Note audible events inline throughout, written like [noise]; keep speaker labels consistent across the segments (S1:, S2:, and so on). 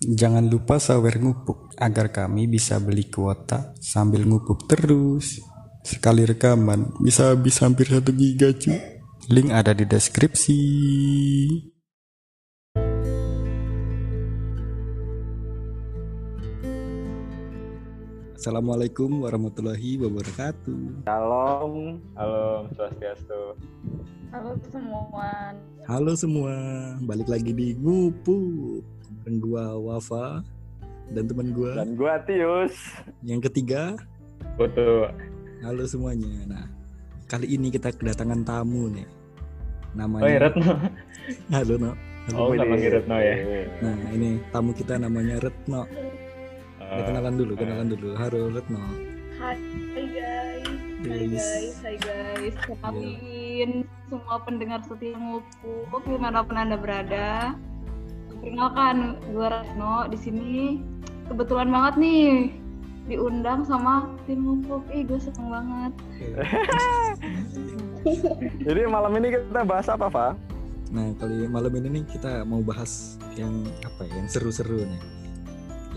S1: Jangan lupa sawer ngupuk agar kami bisa beli kuota sambil ngupuk terus. Sekali rekaman bisa habis hampir satu giga cuy. Link ada di deskripsi. Assalamualaikum warahmatullahi wabarakatuh.
S2: Shalom, halo Swastiastu.
S3: Halo semua.
S1: Halo semua, balik lagi di ngupuk. Bareng gua Wafa dan teman gua
S2: Dan gua Tius.
S1: yang ketiga
S2: Betul.
S1: Halo semuanya. Nah, kali ini kita kedatangan tamu nih. Namanya
S2: Oh, iya, Retno.
S1: Halo, No. Halo.
S2: Oh, sama Retno ya.
S1: Nah, ini tamu kita namanya Retno. Ya,
S2: Eh,
S1: kenalan dulu, kenalan dulu. Halo, Retno.
S3: Hai guys. Hai
S1: Guys.
S3: guys, hai guys. Kenalin semua pendengar setia ngupuk di mana pun anda berada. Perkenalkan, gue Retno di sini. Kebetulan banget nih diundang sama tim ngupuk. Ih, gue seneng banget. [laughs]
S2: Jadi malam ini kita bahas apa, Pak?
S1: Nah, kali malam ini nih kita mau bahas yang apa ya, yang seru-seru nih.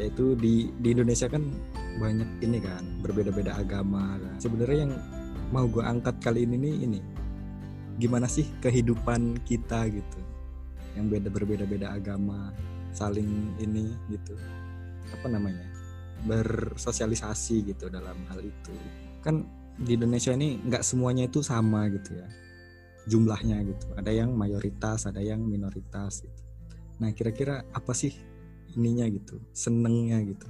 S1: Yaitu di di Indonesia kan banyak ini kan, berbeda-beda agama kan. Sebenarnya yang mau gue angkat kali ini nih ini gimana sih kehidupan kita gitu. Yang beda berbeda-beda agama, saling ini gitu. Apa namanya? bersosialisasi gitu dalam hal itu. Kan di Indonesia ini nggak semuanya itu sama gitu ya jumlahnya gitu. Ada yang mayoritas, ada yang minoritas gitu. Nah, kira-kira apa sih ininya gitu, senengnya gitu.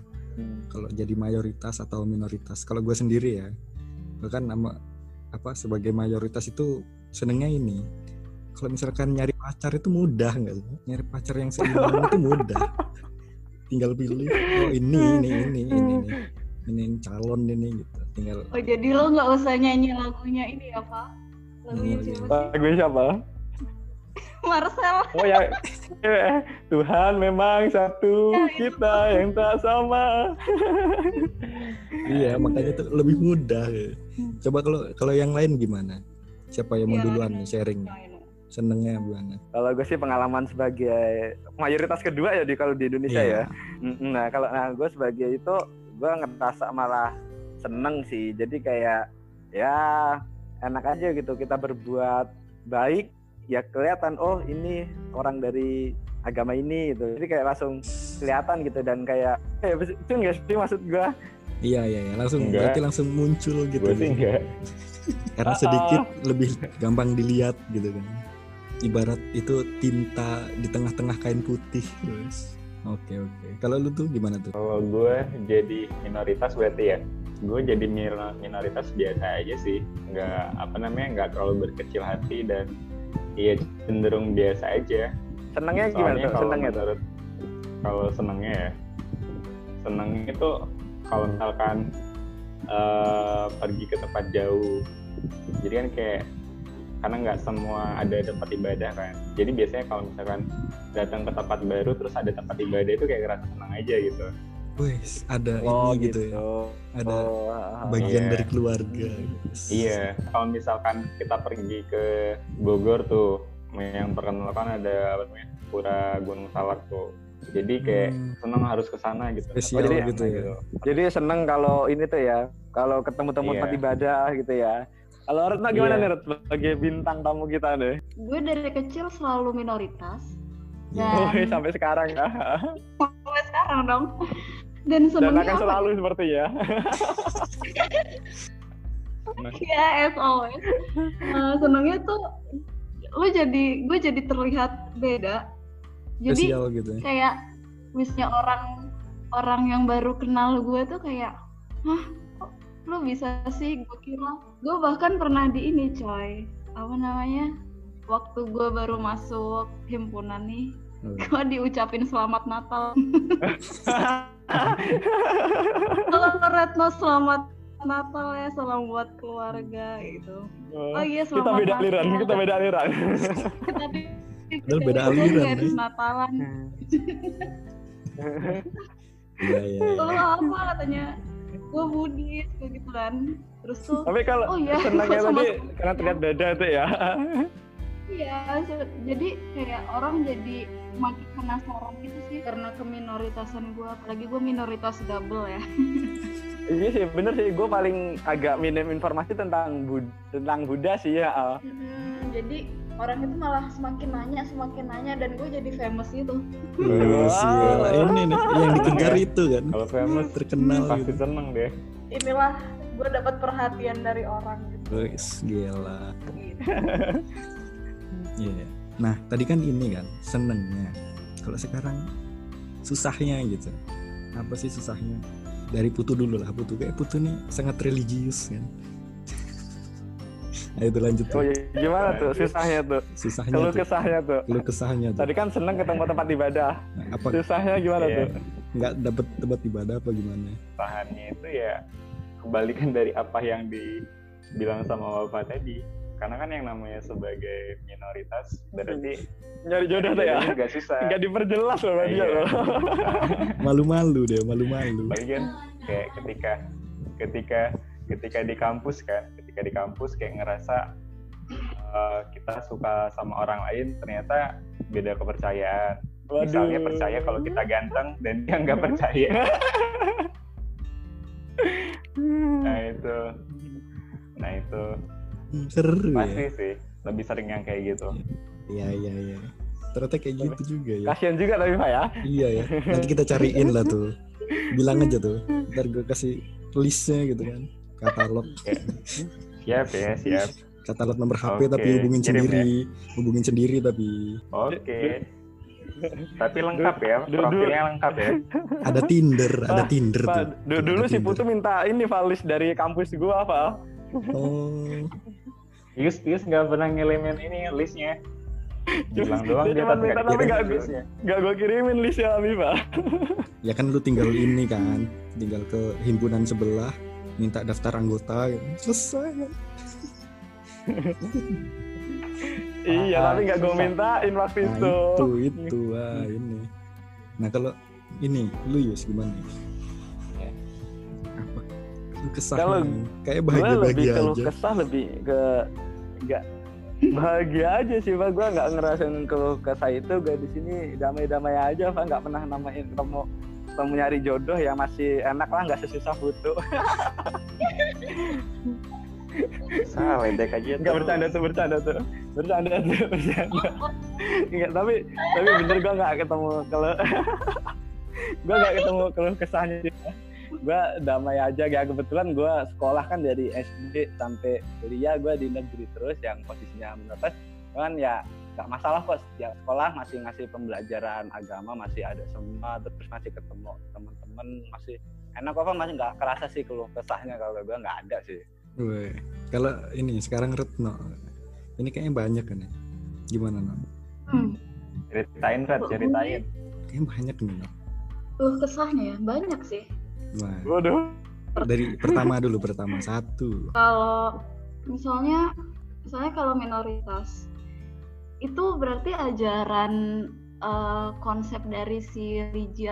S1: Kalau jadi mayoritas atau minoritas. Kalau gue sendiri ya, gue kan nama apa sebagai mayoritas itu senengnya ini. Kalau misalkan nyari pacar itu mudah nggak sih? Nyari pacar yang seimbang itu mudah. Tinggal pilih, oh ini, ini, ini, ini, ini, ini calon ini gitu. Tinggal
S3: Oh, jadi lo nggak usah nyanyi lagunya ini ya, Pak? Lagunya
S1: Oh, iya.
S3: siapa?
S2: Lagu siapa? [laughs]
S3: Marcel.
S2: Oh ya, eh, Tuhan memang satu,
S3: Ya, itu.
S2: kita yang tak sama. [laughs]
S1: Iya, makanya tuh lebih mudah. ya. Coba kalau kalau yang lain gimana? Siapa yang mau
S3: Iya,
S1: duluan
S3: iya.
S1: sharing? Senengnya gimana?
S2: Kalau gue sih pengalaman sebagai mayoritas kedua ya di kalau di Indonesia
S1: Iya.
S2: ya. Nah kalau nah gue sebagai itu gue ngerasa malah seneng sih. Jadi kayak ya enak aja gitu kita berbuat baik ya kelihatan oh ini orang dari agama ini gitu. Jadi kayak langsung kelihatan gitu dan kayak eh itu enggak sih maksud gue?
S1: Iya, iya, iya. Langsung
S2: Enggak.
S1: berarti langsung muncul gitu.
S2: enggak.
S1: Karena
S2: Ah,
S1: sedikit [laughs] lebih gampang dilihat gitu kan. Ibarat itu tinta di tengah-tengah kain putih. Guys. Oke, oke. Kalau lu tuh gimana tuh?
S4: Kalau gue jadi minoritas berarti ya, gue jadi minoritas biasa aja sih, nggak apa namanya nggak terlalu berkecil hati dan iya cenderung biasa aja.
S2: Senengnya gimana tuh? tuh?
S4: menurut kalau senengnya ya, senengnya itu kalau misalkan eh, pergi ke tempat jauh, jadi kan kayak karena nggak semua ada tempat ibadah kan, jadi biasanya kalau misalkan datang ke tempat baru terus ada tempat ibadah itu kayak ngerasa senang aja gitu.
S1: Wes, ada
S2: Oh
S1: ini
S2: gitu.
S1: gitu ya. Ada
S2: Oh, ah, ah.
S1: bagian
S4: Iya.
S1: dari keluarga.
S4: Iya, kalau misalkan kita pergi ke Bogor tuh, yang terkenal kan ada apa namanya Pura Gunung Salak tuh. Jadi kayak
S1: Hmm.
S4: seneng harus ke sana gitu.
S1: Spesial
S4: Apa
S1: gitu ya.
S2: Jadi seneng kalau ini tuh ya, kalau ketemu tempat
S4: Iya.
S2: ibadah gitu ya. Kalau Retno gimana
S4: Iya.
S2: nih Ret, sebagai bintang tamu kita nih?
S3: Gue dari kecil selalu minoritas.
S1: Ya.
S2: Oh,
S3: Dan
S2: sampai sekarang ya.
S3: sampai sekarang dong. Dan
S2: Dan akan
S3: apa?
S2: selalu seperti ya. [laughs]
S3: Ya, as always. Nah, senengnya tuh lu jadi gue jadi terlihat beda. Jadi
S1: Spesial gitu ya.
S3: kayak misalnya orang orang yang baru kenal gue tuh kayak, hah, kok lu bisa sih? Gue kira, gue bahkan pernah di ini coy, apa namanya? Waktu gue baru masuk himpunan nih,
S1: Hmm.
S3: gue diucapin selamat Natal. [laughs] Halo Retno, selamat Natal ya, salam buat keluarga gitu. Oh iya,
S2: kita
S3: selamat
S2: beda aliran,
S3: Natal.
S2: kita beda aliran.
S3: Kita
S1: beda
S3: kita
S1: aliran,
S3: harus. Natalan.
S1: Iya, iya. iya.
S3: Lo apa katanya? Gue Buddhis kayak gitu kan. Terus tuh
S2: Tapi kalau
S3: Oh iya,
S2: senangnya [laughs]
S3: sama-
S2: tadi karena terlihat beda tuh ya.
S3: Iya, jadi kayak orang jadi makin penasaran gitu sih karena keminoritasan gue, apalagi gue minoritas double ya. [laughs]
S2: Iya sih, bener sih. Gue paling agak minim informasi tentang Bud tentang Buddha sih ya. Al.
S3: Hmm, jadi orang itu malah semakin nanya, semakin nanya dan gue jadi famous gitu.
S1: Gila. Ini nih yang dikejar itu kan.
S4: Kalau famous
S1: Terkenal
S4: pasti
S1: gitu.
S4: seneng deh.
S3: Inilah gue dapat perhatian dari orang gitu.
S1: Wis, gila. [laughs] Iya. Nah, tadi kan ini kan senengnya. Kalau sekarang susahnya gitu. Apa sih susahnya? Dari Putu dulu lah. Putu kayak Putu nih sangat religius kan. [laughs] Nah, itu lanjut
S2: Oh
S1: tuh.
S2: iya, gimana tuh susahnya tuh?
S1: Susahnya
S2: Kalau
S1: tuh.
S2: kesahnya tuh.
S1: Keluh kesahnya tuh.
S2: Tadi kan seneng ketemu tempat ibadah.
S1: Nah, apa
S2: Susahnya gimana
S4: Iya.
S2: tuh?
S1: nggak dapet tempat ibadah apa gimana?
S4: Tahannya itu ya kebalikan dari apa yang dibilang sama Bapak tadi. Karena kan yang namanya sebagai minoritas berarti
S2: Nyari jodoh tuh ya?
S4: jodohnya nggak susah.
S2: Nggak diperjelas loh dia
S4: Iya.
S2: loh. [laughs]
S1: Malu-malu deh, malu-malu.
S4: Apalagi kan kayak ketika ketika ketika di kampus kan, ketika di kampus kayak ngerasa eh, kita suka sama orang lain ternyata beda kepercayaan. Misalnya
S2: Waduh.
S4: percaya kalau kita ganteng dan dia nggak percaya. [laughs] nah itu, nah itu
S1: Hmm, Seru
S4: pasti
S1: ya.
S4: sih lebih sering yang kayak gitu.
S1: Iya, iya, iya. Ternyata kayak gitu juga ya.
S2: Kasian juga tapi Pak ya.
S1: Iya ya. Nanti kita cariin lah tuh. Bilang aja tuh. Ntar gue kasih listnya gitu kan. Katalog.
S4: Siap ya, siap.
S1: Katalog nomor HP tapi
S4: Oke,
S1: hubungin
S4: kirim ya.
S1: sendiri. Hubungin sendiri tapi
S4: Oke. Tapi lengkap ya, profilnya lengkap ya. [laughs]
S1: ada Tinder, ada
S2: Pak,
S1: Tinder tuh.
S2: Dulu
S1: Ada
S2: si. Putu minta ini valis dari kampus gua apa?
S1: Oh,
S4: Yus, Yus nggak pernah ngelemin ini listnya. Bilang doang
S2: Dia
S4: tapi
S2: minta
S4: nggak
S2: tapi nggak-
S4: listnya.
S2: Gak gua kirimin listnya Abi Pak.
S1: ya kan lu tinggal ini kan. Tinggal ke himpunan sebelah, minta daftar anggota, selesai kan. [laughs]
S2: iya
S4: Ah,
S2: tapi nggak gua
S4: susah.
S2: mintain waktu
S1: Nah
S2: itu.
S1: itu, itu, wah ini. Nah kalau ini, lu Yus gimana? Apa? Lu kesah
S2: Kalau
S1: kayak
S2: Gue lebih
S1: bahagia-bahagia
S2: keluh
S1: aja.
S2: kesah lebih ke nggak bahagia aja sih pak gue nggak ngerasain keluh kesah itu gue di sini damai-damai aja pak nggak pernah namain ketemu ketemu nyari jodoh ya masih enak lah nggak sesusah foto [laughs]
S4: Salah, aja.
S2: nggak
S4: tuh.
S2: bercanda tuh bercanda tuh bercanda tuh [laughs] bercanda nggak tapi tapi bener gue nggak ketemu kalau [laughs] gue nggak ketemu keluh kesahnya gue damai aja ya kebetulan gue sekolah kan dari SD sampai kuliah gue di negeri terus yang posisinya minoritas kan ya nggak masalah kok setiap sekolah masih ngasih pembelajaran agama masih ada semua terus masih ketemu teman-teman masih enak kok masih nggak kerasa sih keluh kesahnya kalau gue nggak ada sih
S1: Weh, kalau ini sekarang Retno, ini kayaknya banyak kan ya? Gimana no?
S3: Hmm.
S4: Ceritain, Rat, ceritain.
S1: Kayaknya banyak nih. No.
S3: Tuh kesahnya ya, banyak sih.
S1: Wah,
S2: waduh
S1: dari pertama dulu pertama satu.
S3: Kalau misalnya, misalnya kalau minoritas itu berarti ajaran eh, konsep dari si religi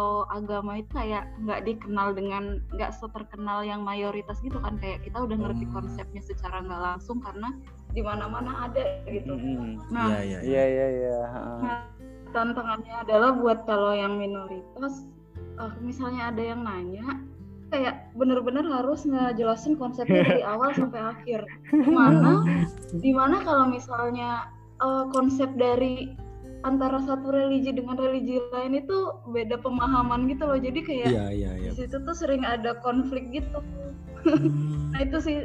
S3: atau agama itu kayak nggak dikenal dengan nggak seterkenal yang mayoritas gitu kan kayak kita udah ngerti
S1: Hmm.
S3: konsepnya secara nggak langsung karena di mana-mana ada gitu.
S2: Mm-mm.
S3: Nah,
S1: Iya iya.
S2: iya heeh.
S3: Nah, tantangannya adalah buat kalau yang minoritas, eh, misalnya ada yang nanya, kayak bener-bener harus ngejelasin konsepnya dari [laughs] awal sampai akhir. Di mana, di mana kalau misalnya eh, konsep dari antara satu religi dengan religi lain itu beda pemahaman gitu loh. Jadi kayak
S1: Iya iya iya.
S3: di situ tuh sering ada konflik gitu.
S1: Hmm. [laughs]
S3: Nah itu sih.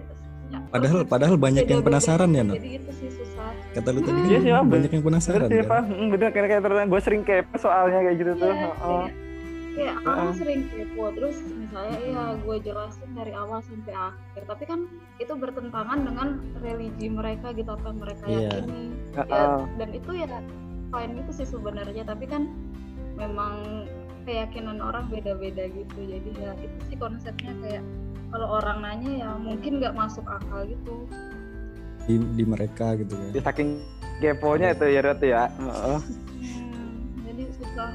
S3: ya,
S1: Padahal padahal banyak yang penasaran ya no.
S3: Jadi itu sih susah.
S1: Kata lu tadi kan
S2: Iya sih, Om.
S1: banyak yang
S2: Bener
S1: penasaran
S2: sih
S1: kan.
S2: pak, Mm, bener kayak kayak terus gue sering kepo soalnya kayak gitu tuh.
S3: Iya,
S2: Heeh.
S3: kayak, orang
S2: Heeh.
S3: sering kepo terus misalnya iya gue jelasin dari awal sampai akhir tapi kan itu bertentangan dengan religi mereka gitu apa yang mereka
S1: Iya.
S3: yakini ya,
S2: Heeh.
S3: dan itu ya fine itu sih sebenarnya tapi kan memang keyakinan orang beda-beda gitu jadi ya itu sih konsepnya kayak kalau orang nanya ya mungkin nggak masuk akal gitu
S1: Di, di mereka gitu kan.
S2: Ya, saking keponya itu ya Rot ya. Heeh.
S3: hmm, jadi susah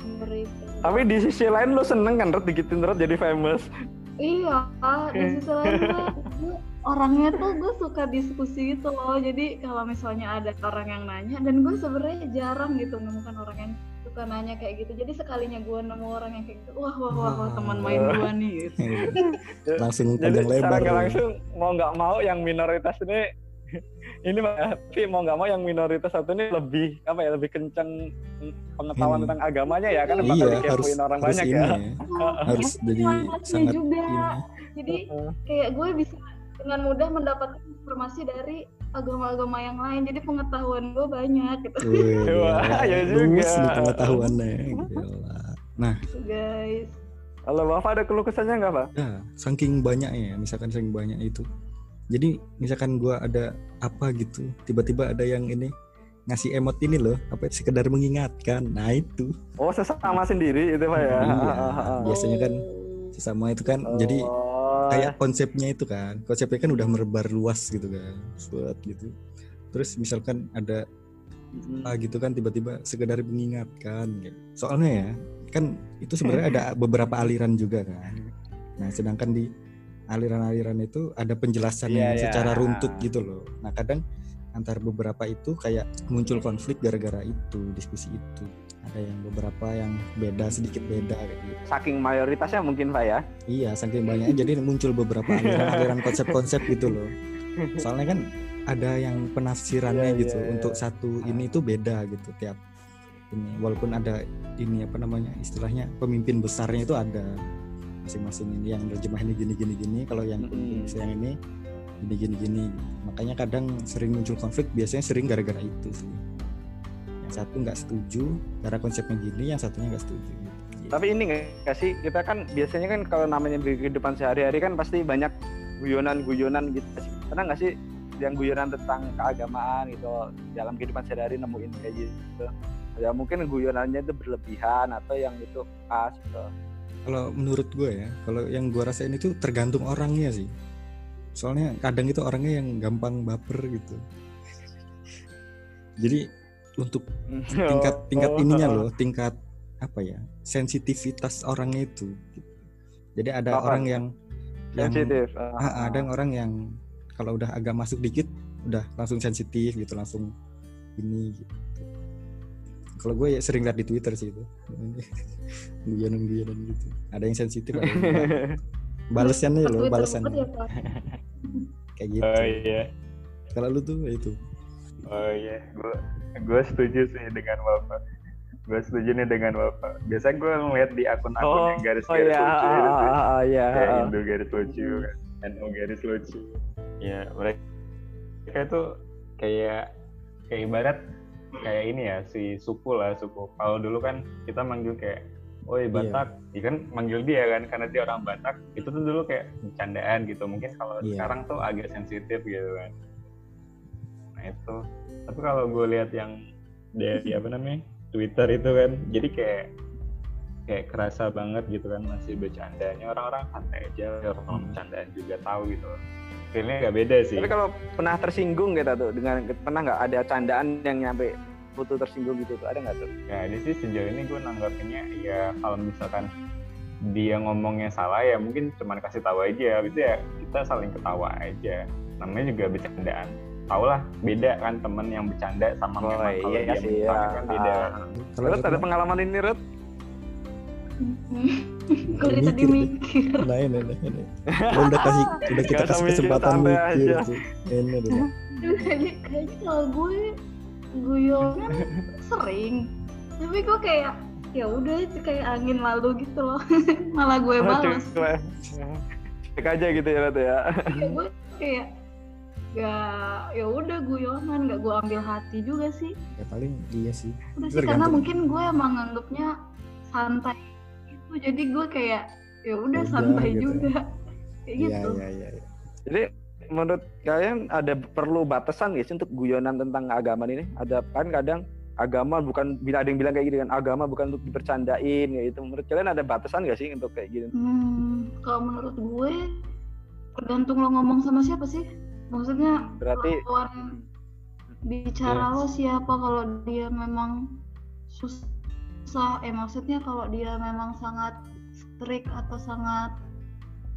S3: memberi
S2: Tapi di sisi lain lo seneng kan Rot digituin Rot jadi famous.
S3: Iya, di sisi lain gue orangnya tuh gue suka diskusi gitu loh jadi kalau misalnya ada orang yang nanya dan gue sebenarnya jarang gitu menemukan orang yang suka nanya kayak gitu jadi sekalinya gue nemu orang yang kayak gitu wah wah wah, wah teman main gue nih gitu [laughs]
S1: langsung
S2: Jadi
S1: panjang
S2: secara
S1: lebar ya.
S2: langsung mau nggak mau yang minoritas ini [laughs] ini mah tapi mau nggak mau yang minoritas satu ini lebih apa ya lebih kenceng pengetahuan
S1: Hmm.
S2: tentang agamanya ya kan bakal
S1: iya harus
S2: dikepoin orang
S1: harus
S2: banyak
S1: ini
S2: ya.
S1: ya. [laughs] harus jadi
S3: Manfaatnya
S1: sangat
S3: juga
S1: ini
S3: jadi kayak gue bisa dengan mudah mendapatkan informasi dari agama-agama yang lain jadi pengetahuan gue banyak gitu
S1: Wih, [laughs]
S2: Wah, ya juga.
S1: nih pengetahuannya gila. Nah,
S3: guys
S2: Kalau Bapak ada keluh kesahnya nggak Pak?
S1: ya, saking banyaknya ya, misalkan saking banyak itu. Jadi misalkan gua ada apa gitu, tiba-tiba ada yang ini ngasih emot ini loh, apa sekedar mengingatkan. Nah, itu.
S2: Oh sesama sendiri itu Pak ya?
S1: Iya. [laughs] Biasanya kan sesama itu kan jadi
S2: Oh,
S1: kayak konsepnya itu kan. Konsepnya kan udah merebar luas gitu kan buat gitu. Terus misalkan ada
S2: mm,
S1: ah gitu kan tiba-tiba sekedar mengingatkan gitu. soalnya ya kan itu sebenarnya ada beberapa aliran juga kan. Nah sedangkan di aliran-aliran itu ada penjelasan
S2: Iya,
S1: yang
S2: iya.
S1: secara runtut gitu loh. Nah kadang antar beberapa itu kayak muncul konflik gara-gara itu diskusi itu ada yang beberapa yang beda sedikit beda kayak gitu
S2: saking mayoritasnya mungkin Pak ya?
S1: Iya, saking banyaknya jadi muncul beberapa aliran-aliran konsep-konsep gitu loh. Soalnya kan ada yang penafsirannya
S2: Iya,
S1: gitu
S2: iya, iya.
S1: untuk satu ini tuh beda gitu tiap ini. Walaupun ada ini apa namanya istilahnya pemimpin besarnya itu ada masing-masing ini yang terjemahannya gini-gini gini. Kalau yang besar yang ini gini-gini gini. Makanya kadang sering muncul konflik biasanya sering gara-gara itu sih. Satu nggak setuju karena konsepnya gini, yang satunya nggak setuju. Gitu.
S2: Tapi ini nggak sih kita kan biasanya kan kalau namanya di kehidupan sehari-hari kan pasti banyak guyonan-guyonan gitu. Pernah nggak sih yang guyonan tentang keagamaan gitu dalam kehidupan sehari-hari nemuin kayak gitu? Ya mungkin guyonannya itu berlebihan atau yang itu pas gitu.
S1: Kalau menurut gue ya, kalau yang gue rasain itu tergantung orangnya sih. Soalnya kadang itu orangnya yang gampang baper gitu. Jadi untuk [laughs] tingkat tingkat ininya
S2: oh.
S1: loh, tingkat apa ya, sensitivitas orangnya itu. gitu. Jadi ada
S2: Apa?
S1: orang yang yang
S2: sensitif.
S1: Ah, ada yang orang yang kalau udah agak masuk dikit udah langsung sensitif gitu, langsung ini gitu. Kalau gue ya sering lihat di Twitter sih itu. [laughs] Guyonan-guyonan gitu. Ada yang sensitif, ada yang [laughs] balesannya loh,
S3: banget ya,
S1: kayak gitu.
S4: Oh iya.
S1: Kalau lu tuh ya itu.
S4: Oh iya, gue gue setuju sih dengan bapak. Gue setuju nih dengan bapak. Biasa gue ngeliat di akun-akun
S2: Oh,
S4: yang
S2: oh
S4: garis-garis
S2: iya,
S4: lucu
S2: ah,
S4: itu,
S2: ah, ah, ah, iya.
S4: kayak
S2: ah.
S4: Indo garis lucu, NU garis lucu. Ya mereka mereka tuh kayak kayak ibarat kayak ini ya si suku lah suku. Kalau dulu kan kita manggil kayak Oi Batak, ya kan manggil dia kan karena dia orang Batak. Itu tuh dulu kayak bercandaan gitu. Mungkin kalau
S1: Iya.
S4: sekarang tuh agak sensitif gitu kan. Nah itu. Tapi kalau gue lihat yang dari apa namanya Twitter itu kan, jadi kayak kayak kerasa banget gitu kan masih bercandanya orang-orang santai aja, orang
S1: Hmm.
S4: bercandaan juga tahu gitu. Feelnya nggak beda sih.
S2: Tapi kalau pernah tersinggung kita tuh dengan pernah nggak ada candaan yang nyampe putu tersinggung gitu tuh ada nggak tuh?
S4: Ya, ini sih sejauh ini gue nanggapinnya ya kalau misalkan dia ngomongnya salah ya mungkin cuman kasih tahu aja gitu ya kita saling ketawa aja namanya juga bercandaan tau lah beda kan temen yang bercanda sama
S2: Oh,
S4: memang kalau
S2: iya
S4: dia
S2: sih,
S4: mental
S2: ya.
S4: kan beda
S2: Ah.
S1: Kalau
S2: Rut ada pengalaman ini Rut? [laughs]
S3: Gue tadi
S1: Mikir, [laughs] nah ini, ini, ini. Lu [laughs] udah kasih udah kita kasih kesempatan mikir
S2: aja.
S1: tuh. Ini.
S3: Aduh, kayaknya kayaknya kalau gue guyonan sering tapi gue kayak ya udah itu kayak angin lalu gitu loh malah gue males.
S2: Cek aja gitu ya Rut ya.
S3: kayak gue kayak ya ya udah guyonan nggak gue ambil hati juga sih
S1: Ya paling iya sih.
S3: udah sih karena mungkin gue emang anggapnya santai itu jadi gue kayak ya udah santai
S1: gitu.
S3: juga [laughs] kayak
S1: Iya
S3: gitu
S1: iya iya. iya.
S2: Jadi menurut kalian ada perlu batasan nggak sih untuk guyonan tentang agama ini? Ada kan kadang agama bukan bila ada yang bilang kayak gitu kan agama bukan untuk dipercandain kayak gitu. Menurut kalian ada batasan nggak sih untuk kayak gitu?
S3: Hmm, kalau menurut gue tergantung lo ngomong sama siapa sih. Maksudnya
S2: Berarti
S3: lawan bicara lo siapa kalau dia memang susah? Eh maksudnya kalau dia memang sangat strict atau sangat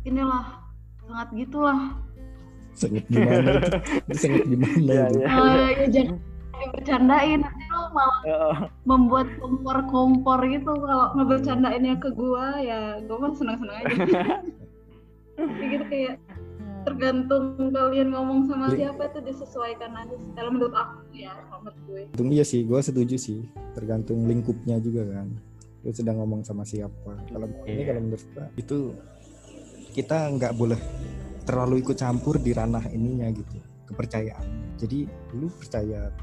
S3: inilah sangat gitulah.
S1: Sangat gimana itu, [laughs] sangat gimana
S2: Iya,
S1: itu?
S2: iya.
S3: Eh, ya jangan dibercandain. Nanti lo malah
S2: Heeh.
S3: membuat kompor-kompor gitu. Kalau ngebercandainnya ke gua ya gua mah senang-senang aja. [laughs] Gitu kayak tergantung kalian ngomong sama siapa itu disesuaikan aja sih. kalau menurut aku ya menurut gue.
S1: Tergantung iya sih gue setuju sih. Tergantung lingkupnya juga kan. Lu sedang ngomong sama siapa. Kalau ini
S4: Iya.
S1: kalau menurut gua itu kita nggak boleh terlalu ikut campur di ranah ininya gitu. Kepercayaan. Jadi lu percaya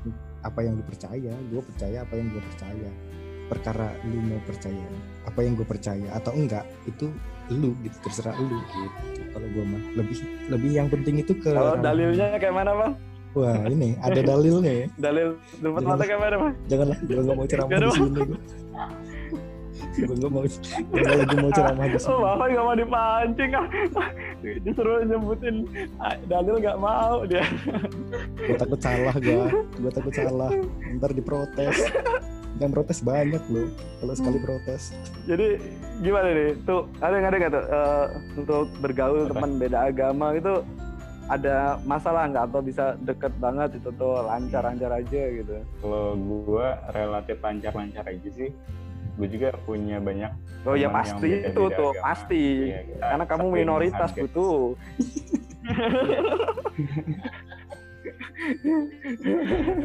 S1: apa yang lu percaya gue percaya apa yang gue percaya perkara lu mau percaya apa yang gue percaya atau enggak itu lu gitu terserah lu gitu. Kalau gue mah lebih lebih yang penting itu ke
S2: Kalau dalilnya kayak mana bang?
S1: wah ini ada dalilnya ya. [laughs]
S2: Dalil dapat mata kayak mana bang?
S1: janganlah gue nggak mau ceramah di sini gue gue nggak mau gue lagi mau ceramah di
S2: Oh
S1: sini
S2: bapak nggak mau dipancing ah. Disuruh nyebutin ah, dalil nggak mau dia.
S1: gue takut salah gue gue takut salah. Ntar diprotes yang protes banyak loh kalau sekali protes
S2: Jadi gimana nih? Tuh ada nggak ada nggak tuh eh, untuk bergaul
S4: Apa?
S2: teman beda agama itu ada masalah nggak atau bisa deket banget itu tuh lancar-lancar aja gitu.
S4: Kalau gue relatif lancar-lancar aja sih. Gue juga punya banyak
S2: Oh ya
S4: teman yang
S2: pasti itu tuh
S4: agama.
S2: pasti.
S4: Iya, kita
S2: Karena kamu minoritas butuh.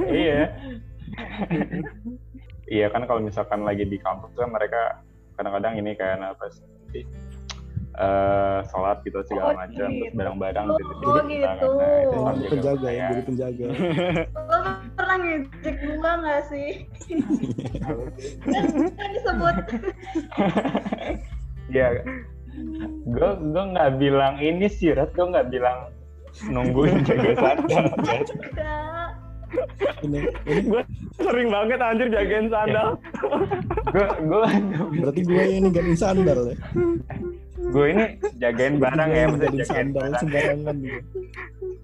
S4: iya [laughs] iya kan kalau misalkan lagi di kampus kan mereka kadang-kadang ini kan apa sih eh sholat gitu segala
S3: Oh,
S4: macam terus
S3: gitu.
S4: bareng-bareng
S3: Oh,
S4: gitu
S3: gitu.
S4: Nah, itu
S1: jadi
S4: kan juga
S1: penjaga ya jadi penjaga.
S3: Lo pernah ngejek gua nggak sih? [laughs] Kan disebut. [laughs]
S4: Ya gue gue nggak bilang ini sih Rat. Gue nggak bilang nungguin [laughs] jaga sandal
S1: Ini ini.
S2: Sering banget anjir jagain sandal.
S4: gue gue
S1: berarti gue yang ninggalin sandal ya?
S4: Gue ini jagain barang ya maksudnya jagain
S1: sandal
S4: barang.
S1: sembarangan gitu.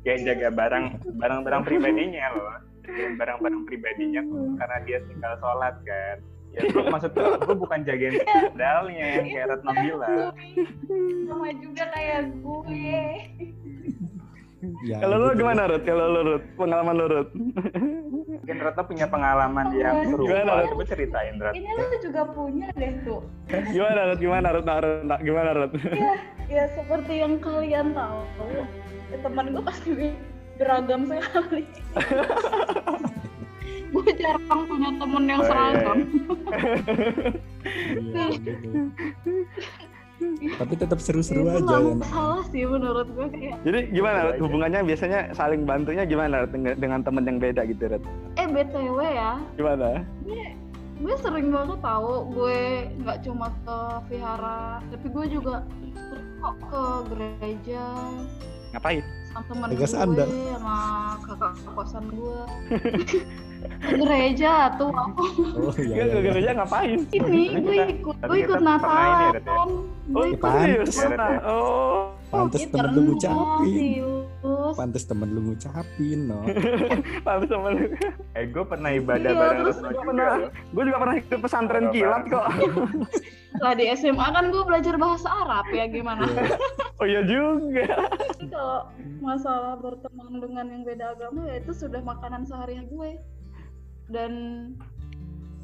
S4: Kayak jaga barang barang-barang pribadinya loh. Jagain barang-barang pribadinya karena dia tinggal sholat kan. Ya tuh maksud tuh gue bukan jagain sandalnya yang kayak Retno bilang
S3: sama juga kayak gue
S1: ya,
S2: Kalau lu
S1: gitu.
S2: gimana Rut? Kalau lu Rut, pengalaman lu Rut?
S4: mungkin Retno punya pengalaman yang
S2: Gimana,
S4: serupa
S2: Rat?
S4: coba ceritain Rat
S3: ini lu juga punya deh tuh
S2: Gimana Rut? Gimana Rut? Nah, Rut, nah, gimana Rut?
S3: ya ya seperti yang kalian tahu ya, teman gue pasti beragam sekali [laughs] gue jarang punya temen yang
S4: Oh, iya,
S3: seragam
S1: Iya, [laughs] gitu. Tapi tetap seru-seru
S3: itu
S1: aja ya
S3: masalah sih menurut gue kayak
S2: Jadi gimana. Hubungannya biasanya saling bantunya gimana? Dengan, temen yang beda gitu Rut?
S3: eh btw ya
S2: Gimana?
S3: gue sering banget tahu gue nggak cuma ke vihara tapi gue juga kok ke gereja
S2: Ngapain?
S3: sama temen gue sama kakak kosan gue [laughs] gereja tuh aku
S1: oh iya,
S2: Gak
S1: iya, iya.
S2: gereja ngapain?
S3: ini gue ikut gue ikut
S4: ini ya, ya?
S2: Oh,
S3: gue
S1: Ya,
S3: ikut
S1: pantes.
S2: Pernah. Oh,
S1: pantes
S3: Ih,
S1: temen lu ngucapin pantes temen lu ngucapin no [laughs]
S2: habis temen
S4: eh gue pernah ibadah
S3: Iya,
S4: bareng
S2: gua
S4: juga.
S2: Gue juga pernah ikut pesantren kilat kok.
S3: lah di SMA kan gue belajar bahasa Arab ya gimana
S1: Iya.
S2: Oh iya juga.
S3: kalau masalah berteman dengan yang beda agama ya itu sudah makanan sehari gue dan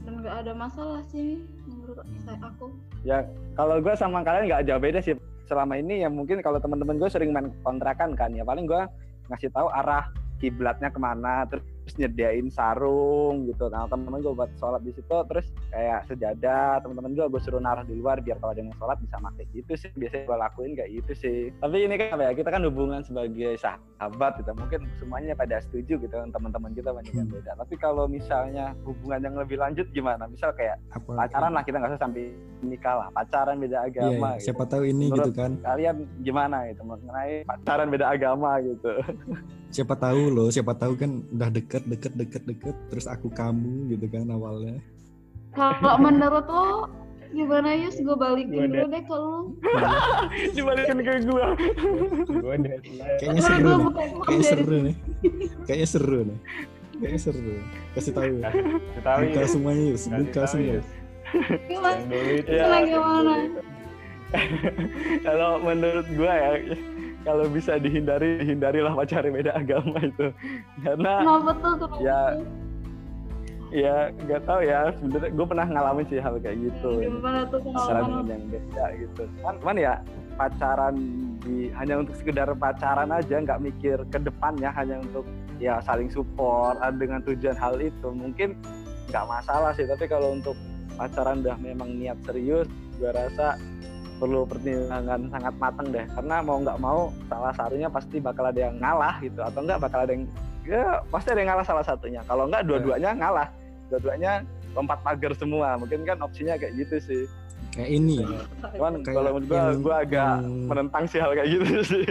S3: dan nggak ada masalah sih menurut saya aku
S2: Ya kalau gue sama kalian nggak jauh beda sih. Selama ini ya mungkin kalau teman-teman gue sering main kontrakan kan ya paling gue ngasih tahu arah kiblatnya ke mana terus nyediain sarung gitu. Nah teman-teman gue buat sholat di situ terus kayak sejadah teman-teman gue gue suruh naruh di luar biar kalau ada yang sholat bisa pakai gitu sih. Biasanya gue lakuin kayak gitu sih. Tapi ini kan apa ya kita kan hubungan sebagai sahabat gitu. Mungkin semuanya pada setuju gitu kan teman-teman kita banyak yang beda. Tapi kalau misalnya hubungan yang lebih lanjut gimana? Misal kayak
S1: apa
S2: pacaran lah kita nggak usah sampai nikah lah. Pacaran beda
S1: Iya,
S2: agama
S1: iya.
S2: gitu.
S1: siapa tahu ini
S2: Menurut-
S1: gitu kan.
S2: kalian gimana gitu? Mengenai pacaran beda agama gitu [laughs]
S1: siapa tahu loh siapa tahu kan udah deket deket deket deket terus aku kamu gitu kan awalnya.
S3: Kalau menurut lo gimana Yus? Gue balikin dulu deh ke lu. [laughs]
S2: Dibalikin ke gua.
S4: Gue
S1: kayaknya seru
S3: gue
S1: nih. kayaknya seru nih. Kayaknya seru nih. Kayaknya seru kasih tahu ya. Buka semuanya Yus. Buka semua
S3: gimana. Gimana, gimana?
S2: kalau menurut gua ya kalau bisa dihindari hindarilah pacaran beda agama itu. Karena
S3: Kenapa tuh. kenapa
S2: Ya, ya nggak tahu ya. Sebenarnya gue pernah ngalamin sih hal kayak gitu.
S3: Gimana tuh pengalaman?
S2: yang beda gitu. Cuman, cuman ya pacaran di hanya untuk sekedar pacaran aja nggak mikir ke depannya hanya untuk ya saling support ah, dengan tujuan hal itu. Mungkin nggak masalah sih tapi kalau untuk pacaran udah memang niat serius gue rasa perlu pertimbangan sangat matang deh. Karena mau nggak mau salah satunya pasti bakal ada yang ngalah gitu. Atau enggak bakal ada yang ya pasti ada yang ngalah salah satunya. Kalau enggak dua-duanya ngalah. Dua-duanya lompat pagar semua. Mungkin kan opsinya kayak gitu sih.
S1: Kayak ini. Ya
S2: cuman
S1: Kayak
S2: kalau menurut gua
S1: yang-
S2: gua agak
S1: yang-
S2: menentang sih hal kayak gitu [laughs] sih.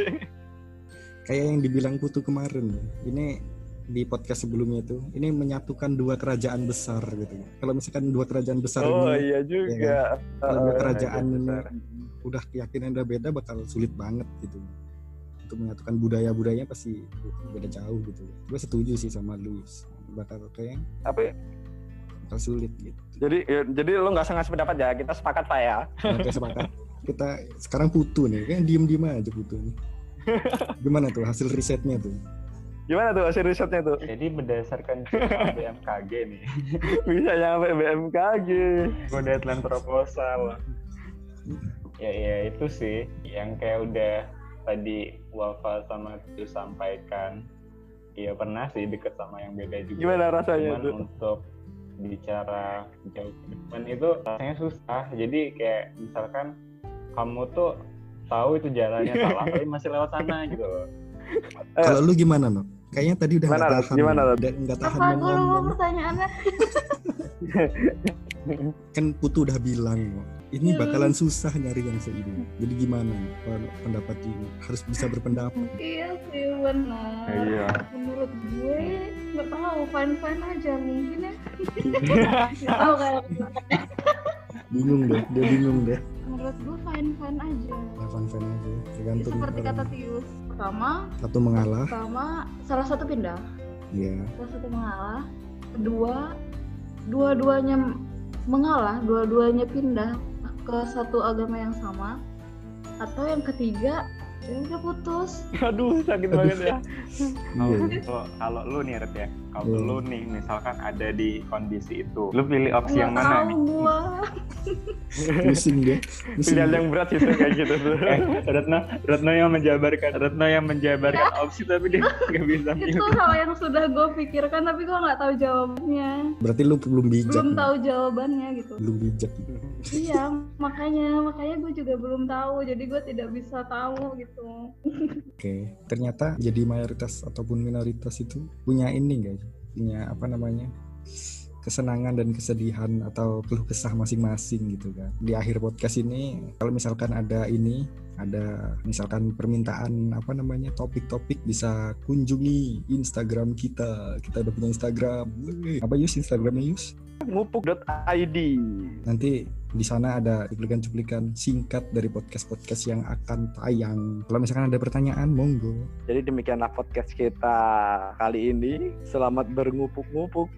S1: Kayak yang dibilang Putu kemarin. Ya. ini di podcast sebelumnya itu ini menyatukan dua kerajaan besar gitu. Kalau misalkan dua kerajaan besar
S2: oh
S1: ini
S2: iya juga.
S1: Kalau dua
S2: Eh,
S1: kerajaan
S2: iya,
S1: ini
S2: besar.
S1: Udah keyakinan udah beda bakal sulit banget gitu. Untuk menyatukan budaya budayanya pasti uh, beda jauh gitu. Gue setuju sih sama Luis. Bakal kayak
S2: tapi
S1: bakal sulit gitu.
S2: jadi ya, jadi lo nggak sengaja pendapat ya? Kita sepakat pak ya.
S1: Oke sepakat. Kita sekarang Putu nih. Kan diem diem aja Putu nih. [laughs] Gimana tuh hasil risetnya tuh?
S2: Gimana tuh hasil risetnya tuh?
S4: Jadi berdasarkan [laughs] BMKG nih,
S2: bisa nyampe BMKG.
S4: Gue deadline proposal. Ya ya itu sih yang kayak udah tadi Wafa sama itu sampaikan. Iya pernah sih deket sama yang beda juga.
S2: gimana rasanya
S4: Cuman
S2: tuh
S4: untuk bicara jauh ke depan itu rasanya susah. Jadi kayak misalkan kamu tuh tahu itu jalannya [laughs] salah tapi masih lewat sana gitu loh.
S2: Eh.
S1: kalau lu gimana no kayaknya tadi udah
S2: Gimana,
S1: nggak tahan
S2: Gimana,
S1: udah nggak tahan
S3: Apa
S1: ngomong
S3: pertanyaannya? [laughs]
S1: kan Putu udah bilang no, ini
S3: Hmm.
S1: bakalan susah nyari yang seini jadi gimana pendapat ini harus bisa berpendapat
S3: Iya sih benar.
S4: Iya.
S3: Menurut gue nggak tahu fine fine aja mungkin ya. [laughs] Nggak tahu kayak
S1: bingung deh dia bingung deh
S3: menurut gue fine fine aja.
S1: ya fan fan aja tergantung
S3: Seperti kata Tius. Pertama,
S1: satu mengalah
S3: pertama salah satu pindah,
S1: ya
S3: salah satu mengalah. Kedua, dua-duanya mengalah, dua-duanya pindah ke satu agama yang sama. Atau yang ketiga, udah putus. [laughs]
S2: aduh sakit banget ya
S4: Kalau
S1: iya
S4: kalau lu nih Red ya, kalau
S1: Hmm.
S4: lu nih misalkan ada di kondisi itu, lu pilih opsi yang
S3: Nggak
S4: mana
S3: tahu [laughs]
S4: nih?
S3: gua.
S1: pusing deh
S2: pilihan
S1: deh.
S2: yang berat itu kayak gitu tuh [laughs]
S4: Eh, Retno, Retno yang menjabarkan, Retno yang menjabarkan opsi tapi dia nggak bisa
S3: Itu hal yang sudah gue pikirkan tapi gue nggak tahu jawabannya.
S1: berarti lu belum bijak
S3: Belum
S1: no.
S3: tahu jawabannya gitu.
S1: belum bijak
S3: iya, makanya makanya gue juga belum tahu. Jadi gue tidak bisa tahu gitu.
S1: Oke, ternyata jadi mayoritas ataupun minoritas itu punya ini enggak? Punya apa namanya? Kesenangan dan kesedihan atau keluh kesah masing-masing gitu kan. Di akhir podcast ini kalau misalkan ada ini ada misalkan permintaan apa namanya topik-topik bisa kunjungi Instagram kita. Kita udah punya Instagram. Apa Yus Instagramnya Yus?
S2: ngupuk.id
S1: Nanti di sana ada cuplikan-cuplikan singkat dari podcast-podcast yang akan tayang. Kalau misalkan ada pertanyaan, monggo.
S2: jadi demikianlah podcast kita kali ini selamat berngupuk-ngupuk